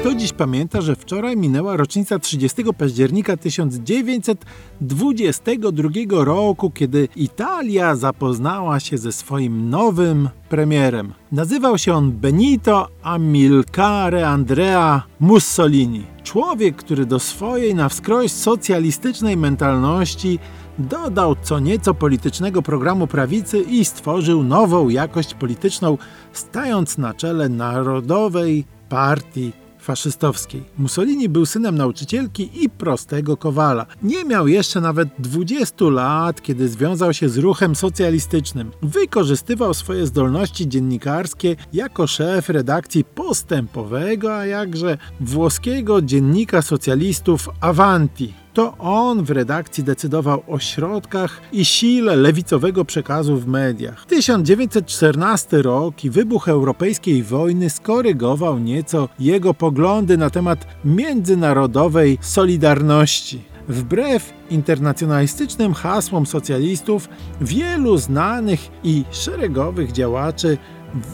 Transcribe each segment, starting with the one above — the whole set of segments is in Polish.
Kto dziś pamięta, że wczoraj minęła rocznica 30 października 1922 roku, kiedy Italia zapoznała się ze swoim nowym premierem. Nazywał się on Benito Amilcare Andrea Mussolini. Człowiek, który do swojej na wskroś socjalistycznej mentalności dodał co nieco politycznego programu prawicy i stworzył nową jakość polityczną, stając na czele Narodowej Partii faszystowskiej. Mussolini był synem nauczycielki i prostego kowala. Nie miał jeszcze nawet 20 lat, kiedy związał się z ruchem socjalistycznym. Wykorzystywał swoje zdolności dziennikarskie jako szef redakcji postępowego, a jakże włoskiego dziennika socjalistów Avanti. To on w redakcji decydował o środkach i sile lewicowego przekazu w mediach. 1914 rok i wybuch europejskiej wojny skorygował nieco jego poglądy na temat międzynarodowej solidarności. Wbrew internacjonalistycznym hasłom socjalistów, wielu znanych i szeregowych działaczy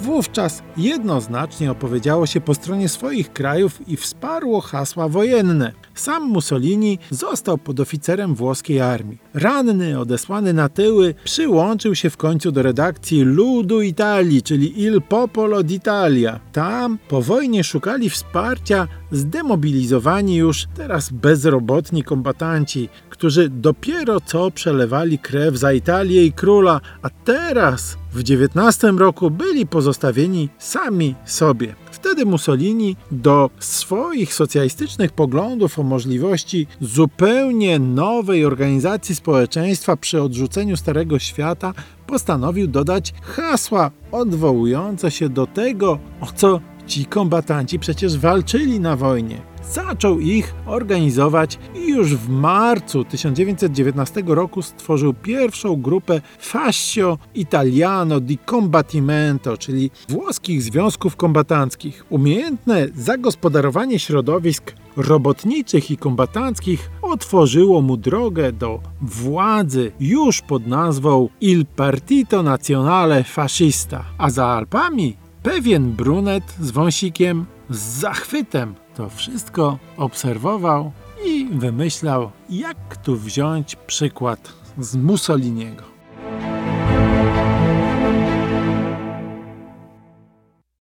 wówczas jednoznacznie opowiedziało się po stronie swoich krajów i wsparło hasła wojenne. Sam Mussolini został podoficerem włoskiej armii. Ranny, odesłany na tyły, przyłączył się w końcu do redakcji Ludu Italii, czyli Il Popolo d'Italia. Tam po wojnie szukali wsparcia zdemobilizowani już teraz bezrobotni kombatanci, którzy dopiero co przelewali krew za Italię i króla, a teraz w XIX roku byli pozostawieni sami sobie. Wtedy Mussolini do swoich socjalistycznych poglądów o możliwości zupełnie nowej organizacji społeczeństwa przy odrzuceniu Starego Świata postanowił dodać hasła odwołujące się do tego, o co ci kombatanci przecież walczyli na wojnie zaczął ich organizować i już w marcu 1919 roku stworzył pierwszą grupę Fascio Italiano di Combattimento, czyli włoskich związków kombatanckich. Umiejętne zagospodarowanie środowisk robotniczych i kombatanckich otworzyło mu drogę do władzy już pod nazwą Il Partito Nazionale Fascista, a za Alpami pewien brunet z wąsikiem z zachwytem to wszystko obserwował i wymyślał, jak tu wziąć przykład z Mussoliniego.